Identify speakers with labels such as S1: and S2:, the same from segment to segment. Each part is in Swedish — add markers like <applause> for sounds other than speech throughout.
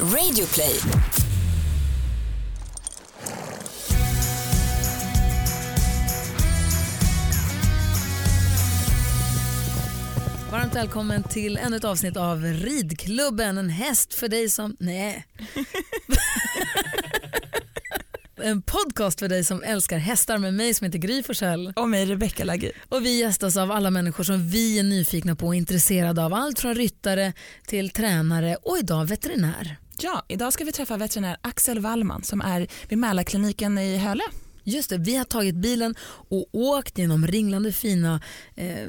S1: Radioplay.
S2: Varmt välkommen till ännu ett avsnitt av Ridklubben. En häst för dig som... Nej. <laughs> en podcast för dig som älskar hästar med mig som heter Gry Forssell.
S3: Och mig Rebecca Lagi.
S2: Och vi gästas av alla människor som vi är nyfikna på och intresserade av. Allt från ryttare till tränare och idag veterinär.
S3: Ja, idag ska vi träffa veterinär Axel Wallman som är vid Mälarkliniken i Hölö.
S2: Just det, vi har tagit bilen och åkt genom ringlande fina, eh,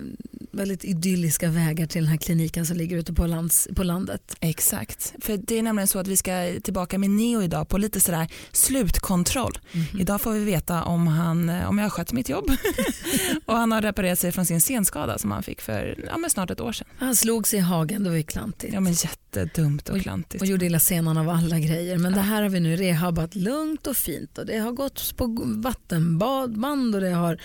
S2: väldigt idylliska vägar till den här kliniken som ligger ute på, lands, på landet.
S3: Exakt, för det är nämligen så att vi ska tillbaka med Neo idag på lite sådär slutkontroll. Mm -hmm. Idag får vi veta om, han, eh, om jag har skött mitt jobb <laughs> och han har reparerat sig från sin senskada som han fick för ja, snart ett år sedan.
S2: Han slog sig i hagen, det var ju klantigt.
S3: Ja men jättedumt och, och klantigt.
S2: Och gjorde illa senan av alla grejer. Men ja. det här har vi nu rehabat lugnt och fint och det har gått på vattenband och det har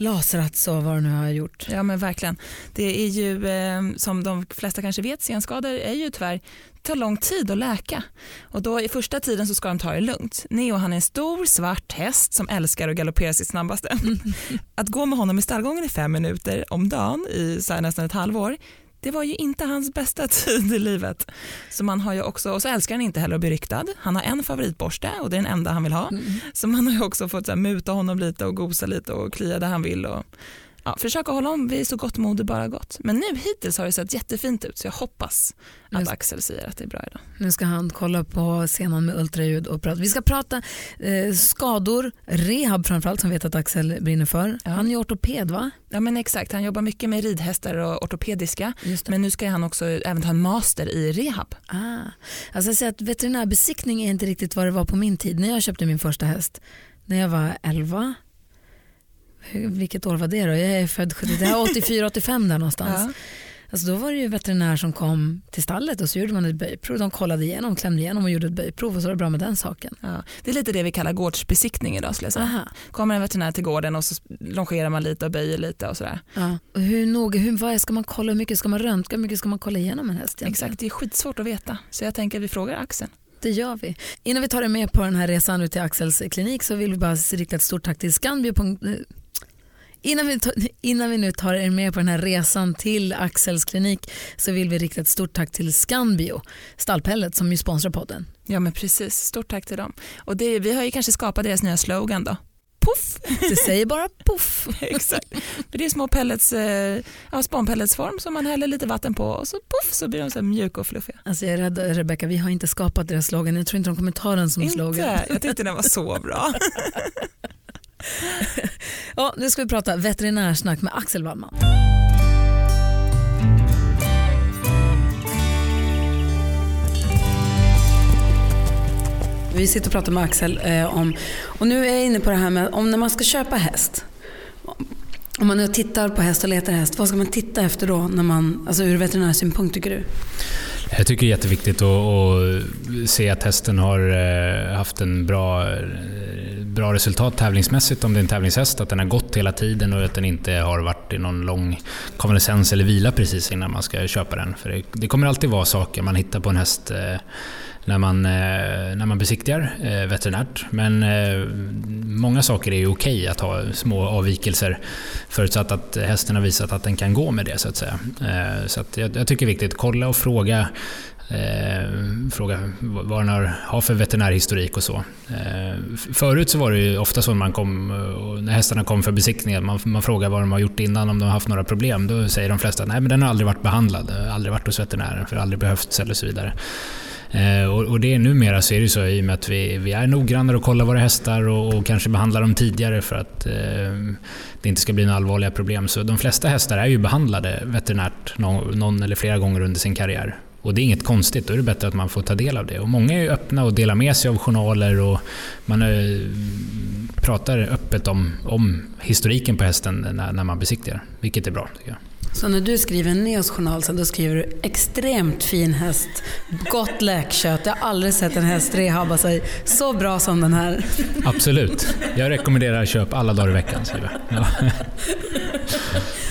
S2: lasrats och vad det nu har gjort.
S3: Ja men verkligen. Det är ju eh, som de flesta kanske vet, senskador är ju tyvärr tar lång tid att läka och då i första tiden så ska de ta det lugnt. Neo han är en stor svart häst som älskar att galoppera sitt snabbaste. <laughs> Att gå med honom i stallgången i fem minuter om dagen i så nästan ett halvår det var ju inte hans bästa <laughs> tid i livet. Så man har ju också, och så älskar han inte heller att bli ryktad. Han har en favoritborste och det är den enda han vill ha. Mm. Så man har ju också fått så här, muta honom lite och gosa lite och klia där han vill. Och, ja, försöka hålla om vid så gott mod det bara gått. Men nu hittills har det sett jättefint ut så jag hoppas att Just. Axel säger att det är bra idag.
S2: Nu ska han kolla på scenen med ultraljud och prata. Vi ska prata eh, skador, rehab framförallt som vet att Axel brinner för. Ja. Han är ortoped va?
S3: Ja men exakt, han jobbar mycket med ridhästar och ortopediska men nu ska han också även ta en master i rehab.
S2: Ah. Alltså jag säger att veterinärbesiktning är inte riktigt vad det var på min tid när jag köpte min första häst. När jag var 11 vilket år var det då? Jag är född 84-85 där någonstans. Ja. Alltså då var det ju veterinär som kom till stallet och så gjorde man ett böjprov. De kollade igenom, klämde igenom och gjorde ett böjprov och så var det bra med den saken.
S3: Ja, det är lite det vi kallar gårdsbesiktning idag skulle jag säga. Kommer en veterinär till gården och så longerar man lite och böjer lite och sådär.
S2: Ja. Och hur noga, hur, vad ska man kolla, hur mycket ska man röntga, hur mycket ska man kolla igenom en häst?
S3: Egentligen? Exakt, det är skitsvårt att veta. Så jag tänker att vi frågar Axel.
S2: Det gör vi. Innan vi tar er med på den här resan ut till Axels klinik så vill vi bara rikta ett stort tack till Scanbio Innan vi, innan vi nu tar er med på den här resan till Axels klinik så vill vi rikta ett stort tack till Scanbio, stallpellet som ju sponsrar podden.
S3: Ja men precis, stort tack till dem. Och det, vi har ju kanske skapat deras nya slogan då. Puff!
S2: Det säger bara puff. <laughs>
S3: Exakt. För det är små pellets, eh, ja, spånpelletsform som man häller lite vatten på och så puff så blir de så mjuka och fluffiga.
S2: Alltså jag är rädd Rebecka, vi har inte skapat deras slogan. Jag tror inte de kommer ta den som
S3: inte.
S2: slogan.
S3: Jag tyckte den var så bra. <laughs>
S2: ja, nu ska vi prata veterinärsnack med Axel Wallman. Vi sitter och pratar med Axel eh, om, och nu är jag inne på det här med om när man ska köpa häst. Om man nu tittar på häst och letar häst, vad ska man titta efter då när man, alltså ur veterinärsynpunkt tycker du?
S4: Jag tycker det är jätteviktigt att, att se att hästen har eh, haft en bra, eh, bra resultat tävlingsmässigt om det är en tävlingshäst. Att den har gått hela tiden och att den inte har varit i någon lång konvalescens eller vila precis innan man ska köpa den. För det, det kommer alltid vara saker man hittar på en häst eh, när man, eh, när man besiktigar eh, veterinärt. Men eh, många saker är ju okej att ha små avvikelser förutsatt att hästen har visat att den kan gå med det så att säga. Så att jag, jag tycker det är viktigt, att kolla och fråga Eh, fråga vad den har, har för veterinärhistorik och så. Eh, förut så var det ju ofta så när, man kom, eh, när hästarna kom för besiktning, man, man frågar vad de har gjort innan, om de har haft några problem. Då säger de flesta att nej, men den har aldrig varit behandlad, eh, aldrig varit hos veterinären, för aldrig behövts eller så vidare. Eh, och, och det är numera så är det så i och med att vi, vi är noggrannare och kollar våra hästar och, och kanske behandlar dem tidigare för att eh, det inte ska bli några allvarliga problem. Så de flesta hästar är ju behandlade veterinärt någon, någon eller flera gånger under sin karriär. Och det är inget konstigt, då är det bättre att man får ta del av det. Och många är öppna och delar med sig av journaler och man är, pratar öppet om, om historiken på hästen när, när man besiktigar, vilket är bra tycker jag.
S2: Så när du skriver en Neos journal sen, då skriver du extremt fin häst, gott läkkött. Jag har aldrig sett en häst rehabba sig så bra som den här.
S4: Absolut. Jag rekommenderar köp alla dagar i veckan. Ja.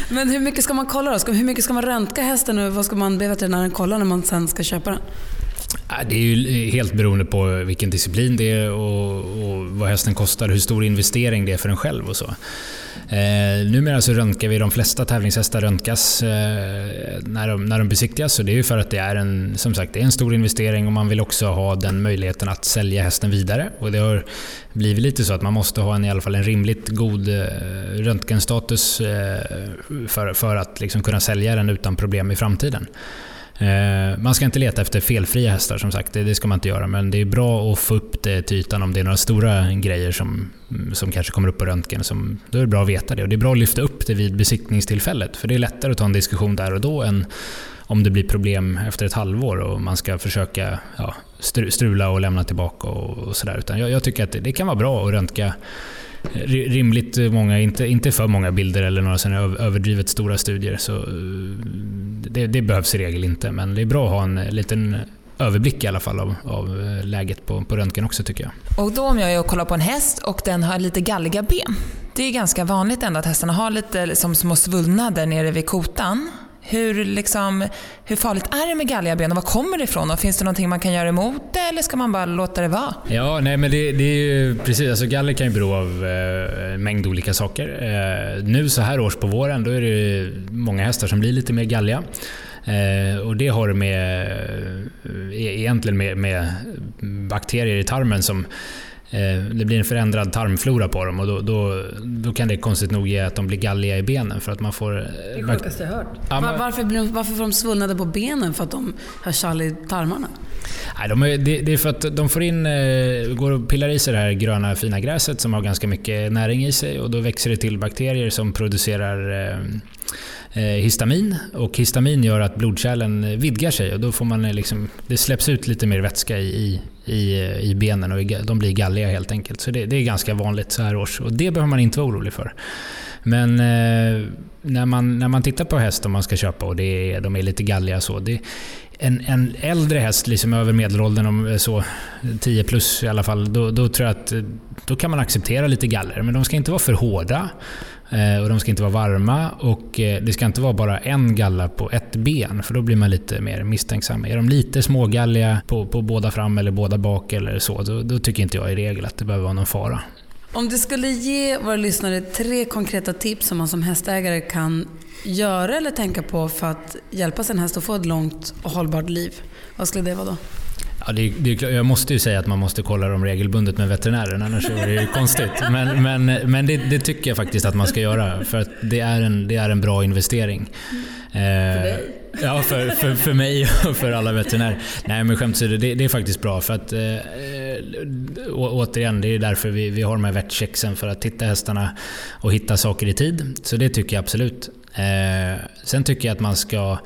S2: Men hur mycket ska man kolla då? Hur mycket ska man röntga hästen och vad ska man be veterinären kolla när man sen ska köpa den?
S4: Det är ju helt beroende på vilken disciplin det är och, och vad hästen kostar, hur stor investering det är för en själv och så. Eh, numera så röntgar vi, de flesta tävlingshästar röntgas eh, när, de, när de besiktigas så det är ju för att det är en, som sagt, det är en stor investering och man vill också ha den möjligheten att sälja hästen vidare. Och det har blivit lite så att man måste ha en, i alla fall en rimligt god eh, röntgenstatus eh, för, för att liksom kunna sälja den utan problem i framtiden. Eh, man ska inte leta efter felfria hästar som sagt, det, det, ska man inte göra. Men det är bra att få upp det till ytan om det är några stora grejer som, mm, som kanske kommer upp på röntgen. Som, då är det bra att veta det. Och det är bra att lyfta upp det vid besiktningstillfället. För det är lättare att ta en diskussion där och då än om det blir problem efter ett halvår och man ska försöka ja, strula och lämna tillbaka och, och sådär. jag, jag, tycker att det, det kan vara bra att röntga rimligt många, inte, inte för många bilder eller några sådana överdrivet stora studier. Så eh, det, det, behövs i regel inte, men det är bra att ha en liten överblick i alla fall av, av eh, läget på, på röntgen också tycker jag.
S3: Och då om jag är och kollar på en häst och den har lite galliga ben. Det är ganska vanligt ändå att hästarna har lite som små svullnader nere vid kotan. Hur, liksom, hur farligt är det med galgaben och var kommer det ifrån? Och finns det någonting man kan göra emot det eller ska man bara låta det vara?
S4: Ja, nej men det, det är ju precis. Alltså galler kan ju bero av eh, en mängd olika saker. Eh, nu så här års på våren då är det många hästar som blir lite mer galliga. Eh, och det har med, eh, egentligen med, med bakterier i tarmen som det blir en förändrad tarmflora på dem och då, då, då, kan det konstigt nog ge att de blir galliga i benen. För att man får,
S2: det är sjukaste jag hört. Ja, men, varför, varför får de svullnade på benen? För att de har kall i tarmarna?
S4: Nej, de är, det, det, är för att de får in, eh, går och pillar i sig det här gröna fina gräset som har ganska mycket näring i sig och då växer det till bakterier som producerar eh, Eh, Eh, histamin och histamin gör att blodkärlen vidgar sig och då får man eh, liksom, det släpps ut lite mer vätska i, i, i eh, benen och de blir galliga helt enkelt. Så det, det är ganska vanligt så här års och det behöver man inte vara orolig för. Men eh, när, man, när man tittar på häst om man ska köpa och det är, de är lite galliga så. Det, en, en äldre häst, liksom över medelåldern, om så 10 plus i alla fall, då, då tror jag att då kan man acceptera lite galler. Men de ska inte vara för hårda. Eh, och de ska inte vara varma och eh, det ska inte vara bara en galla på ett ben för då blir man lite mer misstänksam. Är de lite smågalliga på, på båda fram eller båda bak eller så, då, då tycker inte jag i regel att det behöver vara någon fara.
S2: Om du skulle ge våra lyssnare tre konkreta tips som man som hästägare kan göra eller tänka på för att hjälpa sin häst att få ett långt och hållbart liv, vad skulle det vara då?
S4: Ja, det, det, jag måste ju säga att man måste kolla dem regelbundet med veterinären, annars är det ju <laughs> konstigt. Men, men, men det, det, tycker jag faktiskt att man ska göra, för att det är en, det är en bra investering.
S2: Dig? Eh,
S4: ja, för, för, för mig och för alla veterinärer. Nej, men skämt åsido, det, det är faktiskt bra. För att, äh, återigen, det är därför vi, vi har de här vetchecksen, för att titta hästarna och hitta saker i tid. Så det tycker jag absolut. Eh, sen tycker jag att man ska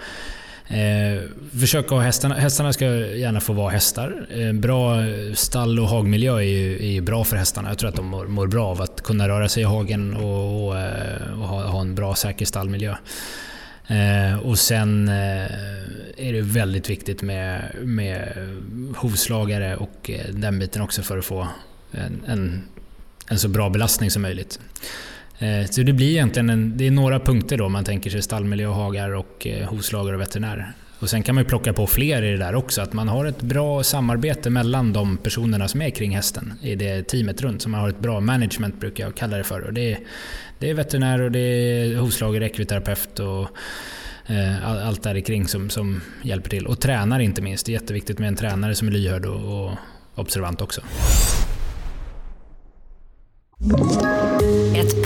S4: Eh, försöka ha hästarna, hästarna ska gärna få vara hästar. Eh, bra stall och hagmiljö är ju, är ju bra för hästarna. Jag tror att de mår, mår bra av att kunna röra sig i hagen och, och, eh, och ha, ha, en bra säker stallmiljö. Eh, och sen eh, är det väldigt viktigt med, med hovslagare och eh, den biten också för att få en, en, en så bra belastning som möjligt. Eh, så det blir egentligen en, det är några punkter då man tänker sig stallmiljö, hagar och eh, hovslagare och veterinär. Och sen kan man ju plocka på fler i det där också, att man har ett bra samarbete mellan de personerna som är kring hästen i det teamet runt. Så man har ett bra management brukar jag kalla det för. Och det, är, det är veterinär och det är hovslagare, ekviterapeut och eh, allt där kring som, som hjälper till. Och tränare inte minst. Det är jätteviktigt med en tränare som är lyhörd och, och observant också.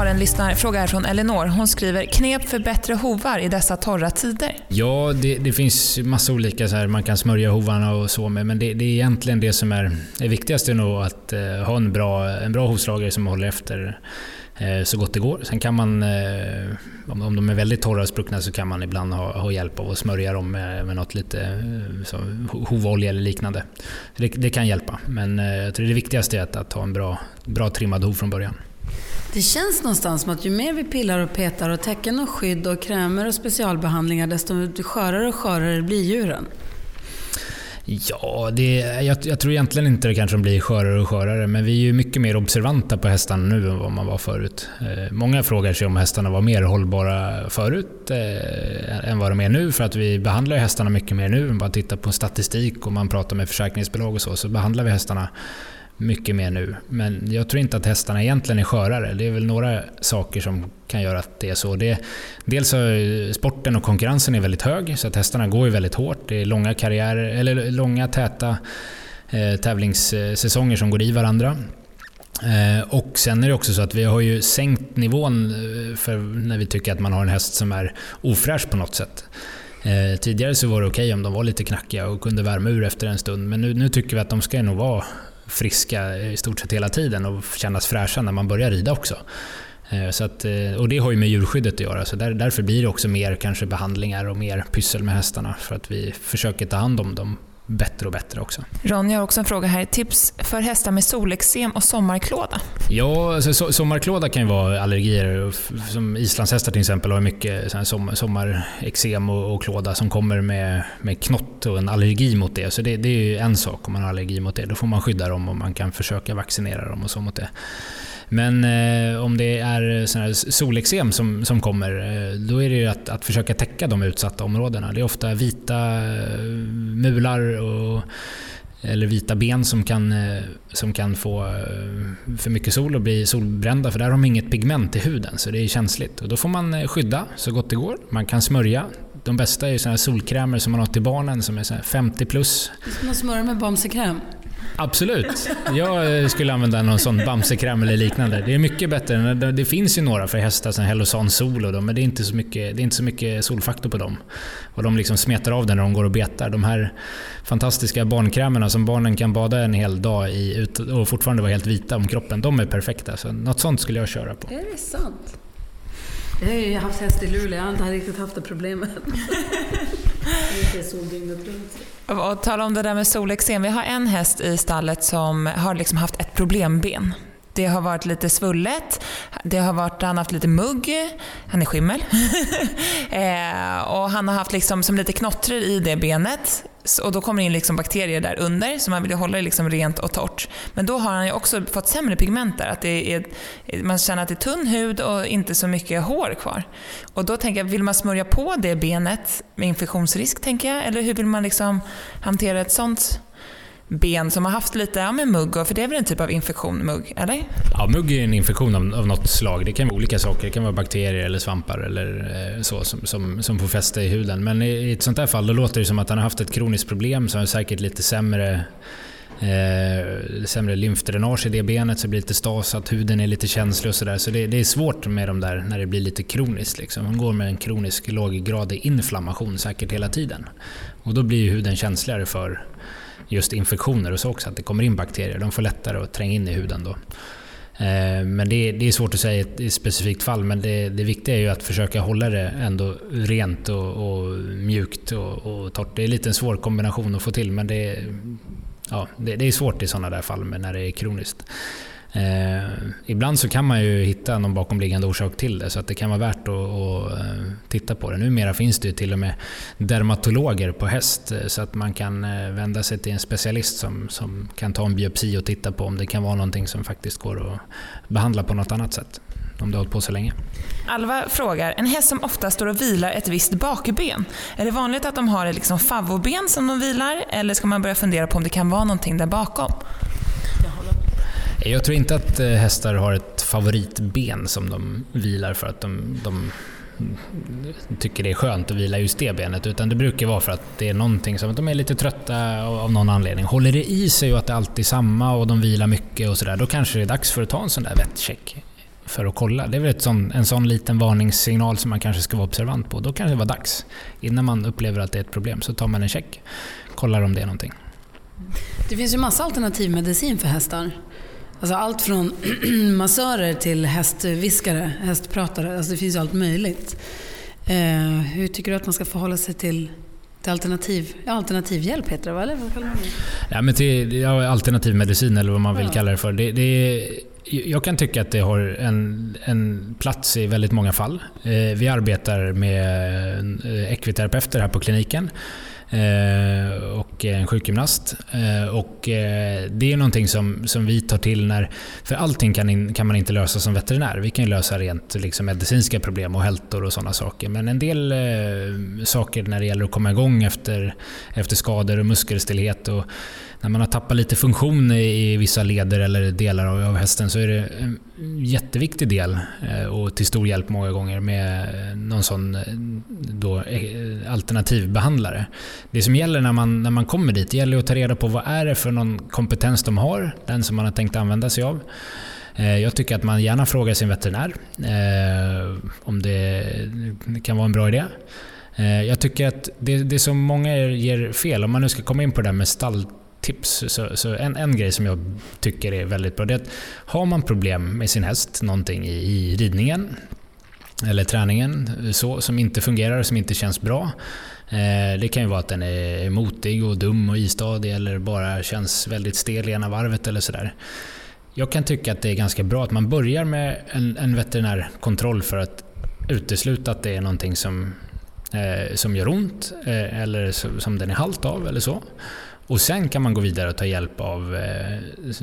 S3: Har en lyssnarfråga här från Elinor. Hon skriver knep för bättre hovar i dessa torra tider.
S4: Ja, det, det finns massa olika så här, man kan smörja hovarna och så med, men det, det är egentligen det som är det viktigaste nog att eh, ha en bra, en bra hovslagare som håller efter eh, så gott det går. Sen kan man, eh, om de är väldigt torra och spruckna så kan man ibland ha, ha hjälp av att smörja dem med, med något lite eh, så, hovolja eller liknande. Det, det, kan hjälpa, men eh, jag tror det viktigaste är att, att ha en bra, bra trimmad hov från början.
S2: Det känns någonstans som att ju mer vi pillar och petar och täcken och skydd och krämer och specialbehandlingar desto skörare och skörare blir djuren.
S4: Ja, det, jag, jag, tror egentligen inte det kanske blir skörare och skörare, men vi är ju mycket mer observanta på hästarna nu än vad man var förut. Eh, många frågar sig om hästarna var mer hållbara förut eh, än vad de är nu, för att vi behandlar hästarna mycket mer nu. Bara tittar på statistik och man pratar med försäkringsbolag och så, så behandlar vi hästarna mycket mer nu. Men jag tror inte att hästarna egentligen är skörare. Det är väl några saker som kan göra att det är så. Det, dels så sporten och konkurrensen är väldigt hög, så att hästarna går ju väldigt hårt. Det är långa karriärer, eller långa täta eh, tävlingssäsonger som går i varandra. Eh, och sen är det också så att vi har ju sänkt nivån eh, för när vi tycker att man har en häst som är ofräsch på något sätt. Eh, tidigare så var det okej okay om de var lite knackiga och kunde värma ur efter en stund, men nu, nu tycker vi att de ska nog vara friska i stort sett hela tiden och kännas fräscha när man börjar rida också. Eh, så att, eh, och det har ju med djurskyddet att göra, så där, därför blir det också mer kanske behandlingar och mer pyssel med hästarna för att vi försöker ta hand om dem bättre och bättre också.
S3: Ronny har också en fråga här. Tips för hästar med solexem och sommarklåda?
S4: Ja, alltså, sommarklåda kan ju vara allergier. Som islandshästar till exempel har mycket som, sommarexem och, och, klåda som kommer med, med knott och en allergi mot det. Så det, det är ju en sak om man har allergi mot det. Då får man skydda dem och man kan försöka vaccinera dem och så mot det. Men eh, om det är sån solexem som, som kommer, eh, då är det att, att försöka täcka de utsatta områdena. Det är ofta vita eh, mular och eller vita ben som kan, eh, som kan få för mycket sol och bli solbrända för där har de inget pigment i huden så det är känsligt. Och då får man skydda så gott det går. Man kan smörja. De bästa är såna solkrämer som man har till barnen som är 50 plus.
S2: Ska man smörja med Bamsekräm?
S4: Absolut. Jag eh, skulle använda någon sån Bamsekräm eller liknande. Det är mycket bättre. Det finns ju några för hästar, som Hellosan Sol och dem, men det är, inte så mycket, det är inte så mycket solfaktor på dem. Och de liksom smetar av den när de går och betar. De här fantastiska barnkrämerna som barnen kan bada en hel dag i och fortfarande vara helt vita om kroppen, de är perfekta. Så något sånt skulle jag köra på.
S2: Är det sant? Jag har ju haft häst i Luleå, jag har inte riktigt haft det problemet. <laughs>
S3: Och tala om det där med solexem. Vi har en häst i stallet som har liksom haft ett problemben. Det har varit lite svullet, det har varit, han har haft lite mugg, han är skimmel. <laughs> eh, och han har haft liksom som lite knottror i det benet och då kommer det in liksom bakterier där under så man vill ju hålla det liksom rent och torrt. Men då har han ju också fått sämre pigment där. Att det är, man känner att det är tunn hud och inte så mycket hår kvar. Och då tänker jag, vill man smörja på det benet med infektionsrisk tänker jag? Eller hur vill man liksom hantera ett sånt ben som har haft lite ja, med mugg, för det är väl en typ av infektion, mugg? Eller?
S4: Ja, mugg är en infektion av, av något slag. Det kan vara olika saker. Det kan vara bakterier eller svampar eller eh, så som, som, som får fäste i huden. Men i, i ett sånt här fall då låter det som att han har haft ett kroniskt problem som är säkert lite sämre Eh, sämre lymfdränage i det benet så det blir lite stasat, huden är lite känslig och sådär. Så det, det, är svårt med de där när det blir lite kroniskt. Liksom. Man går med en kronisk låggradig inflammation säkert hela tiden. Och då blir huden känsligare för just infektioner och så också, att det kommer in bakterier. De får lättare att tränga in i huden då. Eh, men det är, det är svårt att säga i ett specifikt fall, men det, det viktiga är ju att försöka hålla det ändå rent och, och mjukt och, och torrt. Det är lite en svår kombination att få till, men det, ja, det, det är svårt i sådana där fall när det är kroniskt. Eh, ibland så kan man ju hitta någon bakomliggande orsak till det så att det kan vara värt att, att eh, titta på det. Numera finns det ju till och med dermatologer på häst eh, så att man kan eh, vända sig till en specialist som, som kan ta en biopsi och titta på om det kan vara någonting som faktiskt går att behandla på något annat sätt om det har hållit på så länge.
S3: Alva frågar, en häst som ofta står och vilar ett visst bakben, är det vanligt att de har ett liksom favvoben som de vilar eller ska man börja fundera på om det kan vara någonting där bakom?
S4: Jag tror inte att eh, hästar har ett favoritben som de vilar för att de, de tycker det är skönt att vila just det benet. Utan det brukar vara för att det är någonting som att de är lite trötta av någon anledning. Håller det i sig och att det alltid är samma och de vilar mycket och sådär, då kanske det är dags för att ta en sån där vettcheck för att kolla. Det är väl sån, en sån liten varningssignal som man kanske ska vara observant på. Då kanske det var dags. Innan man upplever att det är ett problem så tar man en check. Kollar om det är någonting.
S2: Det finns ju massa alternativmedicin för hästar. Alltså allt från <clears throat> massörer till hästviskare, hästpratare. Alltså det finns ju allt möjligt. Eh, hur tycker du att man ska förhålla sig till, till alternativ, ja, alternativhjälp heter det va? Eller vad kallar man det?
S4: Ja, men till, ja, alternativ medicin eller vad man vill kalla det för. Det, det är, jag kan tycka att det har en, en plats i väldigt många fall. Eh, vi arbetar med eh, ekviterapeuter här på kliniken Eh, och en sjukgymnast. Eh, och eh, det är någonting som, som vi tar till när... För allting kan, in, kan man inte lösa som veterinär. Vi kan lösa rent liksom, medicinska problem och hältor och sådana saker. Men en del saker när det gäller att komma igång efter, efter skador och muskelstillhet och när man har tappat lite funktion i vissa leder eller delar av hästen så är det en jätteviktig del eh, och till stor hjälp många gånger med eh, någon sån eh, då, alternativbehandlare. Det som gäller när man, när man kommer dit, det gäller att ta reda på vad är det för någon kompetens de har, den som man har tänkt använda sig av. Jag tycker att man gärna frågar sin veterinär om det kan vara en bra idé. Jag tycker att det, det som många ger fel, om man nu ska komma in på det där med stall tips. Så, så, en, en grej som jag tycker är väldigt bra, det är att har man problem med sin häst, någonting i, i ridningen eller träningen så, som inte fungerar, som inte känns bra. Eh, det kan ju vara att den är motig och dum och istadig eller bara känns väldigt stel i ena varvet eller sådär. Jag kan tycka att det är ganska bra att man börjar med en, en veterinärkontroll för att utesluta att det är någonting som, eh, som gör ont eh, eller som den är halt av eller så. Och sen kan man gå vidare och ta hjälp av eh,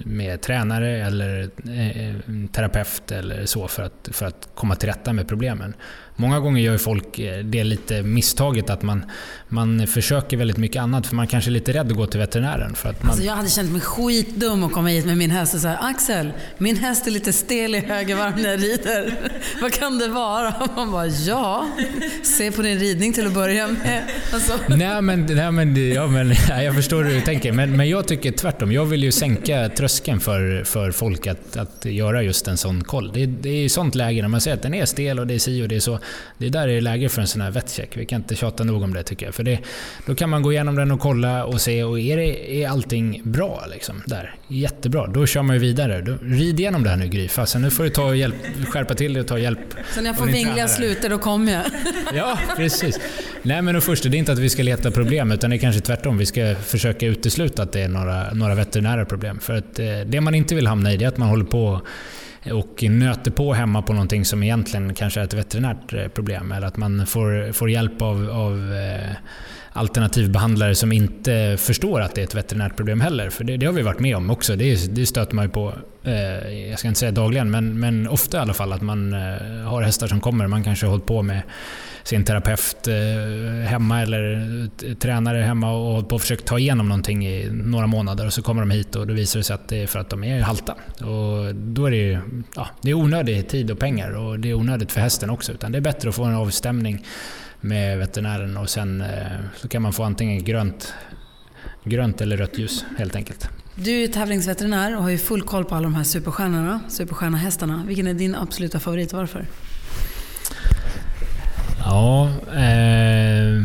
S4: med tränare eller eh, terapeut eller så för att, för att komma till rätta med problemen. Många gånger gör folk eh, det lite misstaget att man, man försöker väldigt mycket annat för man kanske är lite rädd att gå till veterinären. För att man...
S2: alltså jag hade känt mig skitdum att komma hit med min häst och säga Axel, min häst är lite stel i högervarv när jag rider. <laughs> Vad kan det vara? <laughs> Man bara ja, se på din ridning till att börja med. <laughs> Alltså.
S4: Nej men, nej, men, ja, men jag förstår du tänker. Men, men jag tycker tvärtom. Jag vill ju sänka tröskeln för, för folk att, att göra just en sån koll. Det, det är i sånt läge när man säger att den är stel och det är si och det är så det är där det är läge för en sån här vettcheck. Vi kan inte tjata nog om det tycker jag. För det, då kan man gå igenom den och kolla och se, och är, det, är allting bra? Liksom, där? Jättebra, då kör man ju vidare. Då, rid igenom det här nu Gry. Fasen, nu får du ta hjälp, skärpa till dig och ta hjälp.
S2: Så när jag får vingliga sluter, då kommer jag.
S4: ja, precis. Nej men först, det är inte att vi ska leta problem, utan det är kanske tvärtom. Vi ska försöka utesluta att det är några, några veterinära problem. För att eh, det man inte vill hamna i, det är att man håller på och nöter på hemma på någonting som egentligen kanske är ett veterinärt eh, problem. Eller att man får, får hjälp av, av eh, alternativbehandlare som inte förstår att det är ett veterinärt problem heller. För det, det har vi varit med om också. Det, det stöter man ju på, eh, jag ska inte säga dagligen, men, men ofta i alla fall att man eh, har hästar som kommer. Man kanske har hållit på med sin terapeut eh, hemma eller tränare hemma och hållit på och försökt ta igenom någonting i några månader och så kommer de hit och då visar det sig att det är för att de är halta. Och då är det ju ja, det är onödig tid och pengar och det är onödigt för hästen också. Utan det är bättre att få en avstämning med veterinären och sen eh, så kan man få antingen grönt, grönt eller rött ljus helt enkelt.
S2: Du är tävlingsveterinär och har ju full koll på alla de här superstjärnorna, superstjärnahästarna. Vilken är din absoluta favorit och varför?
S4: Ja, eh,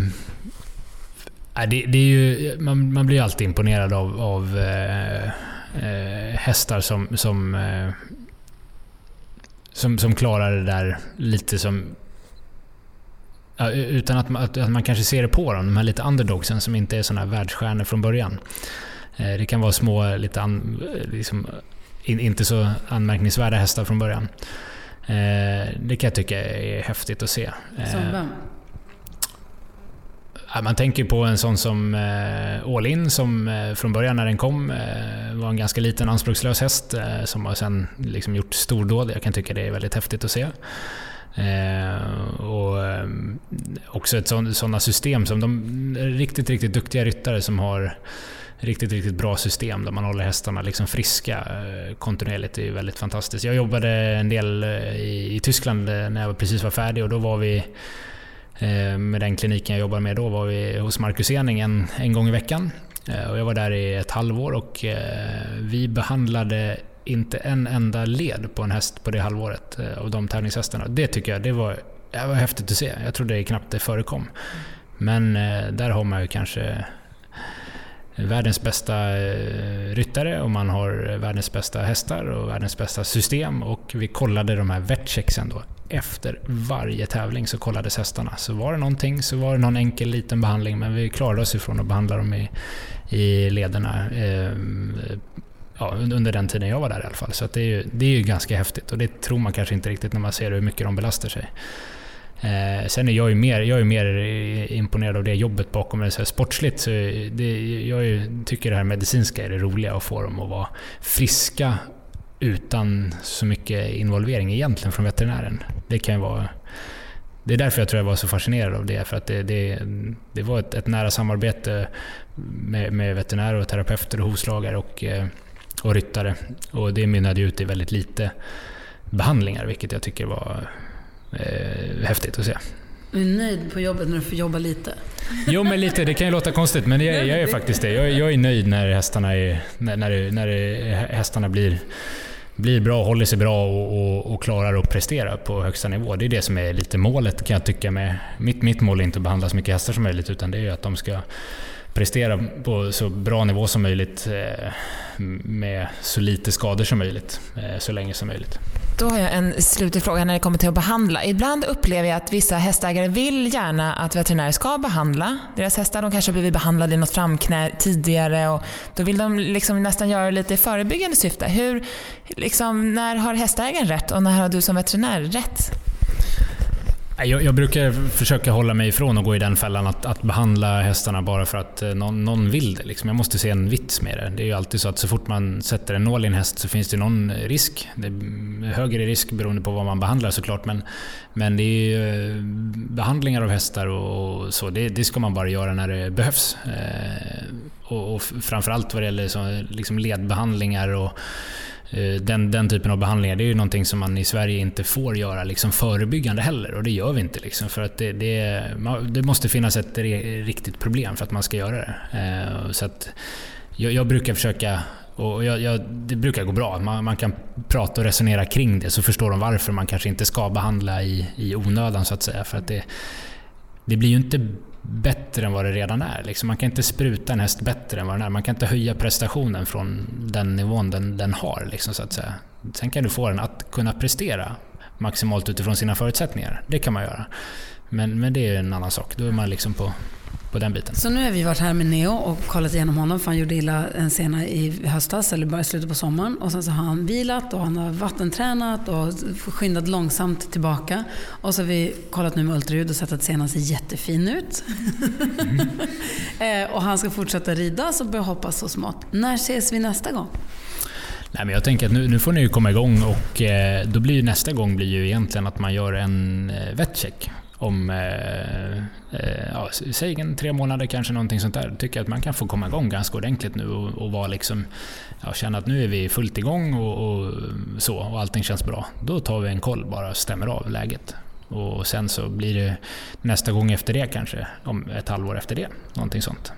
S4: det, det, är ju, man, man blir alltid imponerad av, av eh, eh, hästar som, som, eh, som, som klarar det där lite som Ja, utan att man, att man kanske ser det på dem, de här lite underdogsen som inte är såna världsstjärnor från början. Eh, det kan vara små, lite an, liksom, in, inte så anmärkningsvärda hästar från början. Eh, det kan jag tycka är häftigt att se.
S2: Som eh, vem?
S4: Man tänker på en sån som All In som från början när den kom var en ganska liten anspråkslös häst som har sen liksom gjort stordåd. Jag kan tycka det är väldigt häftigt att se. Eh, och ehm, också sådana system som de riktigt, riktigt duktiga ryttare som har riktigt, riktigt bra system där man håller hästarna liksom friska eh, kontinuerligt. Det är väldigt fantastiskt. Jag jobbade en del eh, i, i Tyskland när jag precis var färdig och då var vi med den kliniken jag jobbade med då var vi hos Marcus Ening en, en gång i veckan. Och jag var där i ett halvår och vi behandlade inte en enda led på en häst på det halvåret eh, av de tävlingshästarna. Det tycker jag det var, det var häftigt att se. Jag trodde knappt det förekom. Men eh, där har man ju kanske eh, världens bästa ryttare och man har världens bästa hästar och världens bästa system. Och vi kollade de här vetchecksen då. Efter varje tävling så kollades hästarna. Så var det någonting så var det någon enkel liten behandling men vi klarade oss ifrån att behandla dem i, i lederna. Eh, ja, under den tiden jag var där i alla fall. Så det, är ju, det är ju ganska häftigt och det tror man kanske inte riktigt när man ser hur mycket de belastar sig. Eh, sen är jag ju mer, jag är mer imponerad av det jobbet bakom det. Så här, sportsligt så det, jag ju, tycker det här medicinska är det roliga att få dem att vara friska utan så mycket involvering egentligen från veterinären. Det kan ju vara... Det är därför jag tror jag var så fascinerad av det. För att det, det, det var ett, ett, nära samarbete med, med veterinärer och terapeuter och hovslagare och, eh, och ryttare. Och det mynnade ut i väldigt lite behandlingar, vilket jag tycker var eh, häftigt att se.
S2: Är du nöjd på jobbet när du får jobba lite?
S4: Jo, men lite. Det kan ju låta konstigt, men jag, jag är faktiskt det. Jag, jag, är nöjd när hästarna, är, när, när, när hästarna blir, blir bra, håller sig bra och, och, och, klarar att prestera på högsta nivå. Det är det som är lite målet kan jag tycka. med Mitt, mitt mål är inte att behandla så mycket hästar som möjligt, utan det är att de ska prestera på så bra nivå som möjligt eh, med så lite skador som möjligt, eh, så länge som möjligt.
S3: Då har jag en slutlig fråga när det kommer till att behandla. Ibland upplever jag att vissa hästägare vill gärna att veterinärer ska behandla deras hästar. De kanske har blivit behandlade i något framknä tidigare och då vill de liksom nästan göra det lite i förebyggande syfte. Hur, liksom, när har hästägaren rätt och när har du som veterinär rätt?
S4: Jag, jag, brukar försöka hålla mig ifrån att gå i den fällan att, att behandla hästarna bara för att eh, någon, någon vill det. Liksom. Jag måste se en vits med det. Det är ju alltid så att så fort man sätter en nål i en häst så finns det någon risk. Det är högre risk beroende på vad man behandlar såklart. Men, men det är ju, eh, behandlingar av hästar och så, det, det, ska man bara göra när det behövs. Eh, och, och framförallt vad det gäller så, liksom ledbehandlingar och Eh, den, den typen av behandlingar det är ju någonting som man i Sverige inte får göra liksom förebyggande heller och det gör vi inte. Liksom, för att det, det, det måste finnas ett riktigt problem för att man ska göra det. Eh, så att jag, jag brukar försöka och jag, jag, det brukar gå bra. Man, man, kan prata och resonera kring det så förstår de varför man kanske inte ska behandla i, i onödan så att säga. För att det, det blir ju inte bättre än vad det redan är. Liksom man kan inte spruta en häst bättre än vad den är. Man kan inte höja prestationen från den nivån den, den har. Liksom, så att säga. Sen kan du få den att kunna prestera maximalt utifrån sina förutsättningar. Det kan man göra. Men, men det är en annan sak. Då är man liksom på på den biten.
S2: Så nu har vi varit här med Neo och kollat igenom honom för han gjorde illa en sena i höstas eller bara i slutet på sommaren. Och sen så har han vilat och han har vattentränat och skyndat långsamt tillbaka. Och så har vi kollat nu med ultraljud och sett att senan ser jättefin ut. Mm. <laughs> och han ska fortsätta rida så börjar hoppas så smått. När ses vi nästa gång?
S4: Nej, men jag tänker att nu, nu får ni komma igång och eh, då blir nästa gång blir ju egentligen att man gör en eh, vettcheck om, eh, eh, ja, säg en tre månader kanske, någonting sånt där. Tycker att man kan få komma igång ganska ordentligt nu och, och vara liksom, ja, känna att nu är vi fullt igång och, och, så och allting känns bra. Då tar vi en koll bara och stämmer av läget. Och sen så blir det nästa gång efter det kanske, om ett halvår efter det. Någonting sånt.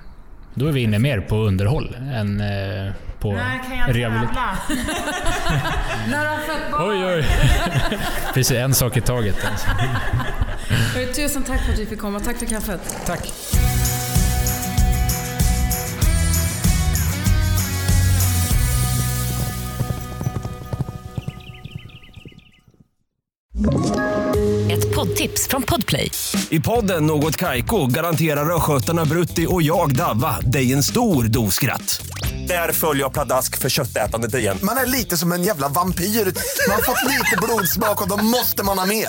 S4: Då är vi inne mer på underhåll än eh, på
S3: När kan jag rehabilitering. <laughs>
S2: När har fött barn?
S4: Oj, oj. <laughs> Precis, en sak i taget. Alltså.
S2: Tusen tack för att vi fick komma. Tack för kaffet.
S4: Tack.
S1: Ett poddtips från Podplay.
S5: I podden Något Kaiko garanterar östgötarna Brutti och jag, Davva, dig en stor dos skratt. Där följer jag pladask för köttätandet igen.
S6: Man är lite som en jävla vampyr. Man har fått lite blodsmak och då måste man ha mer.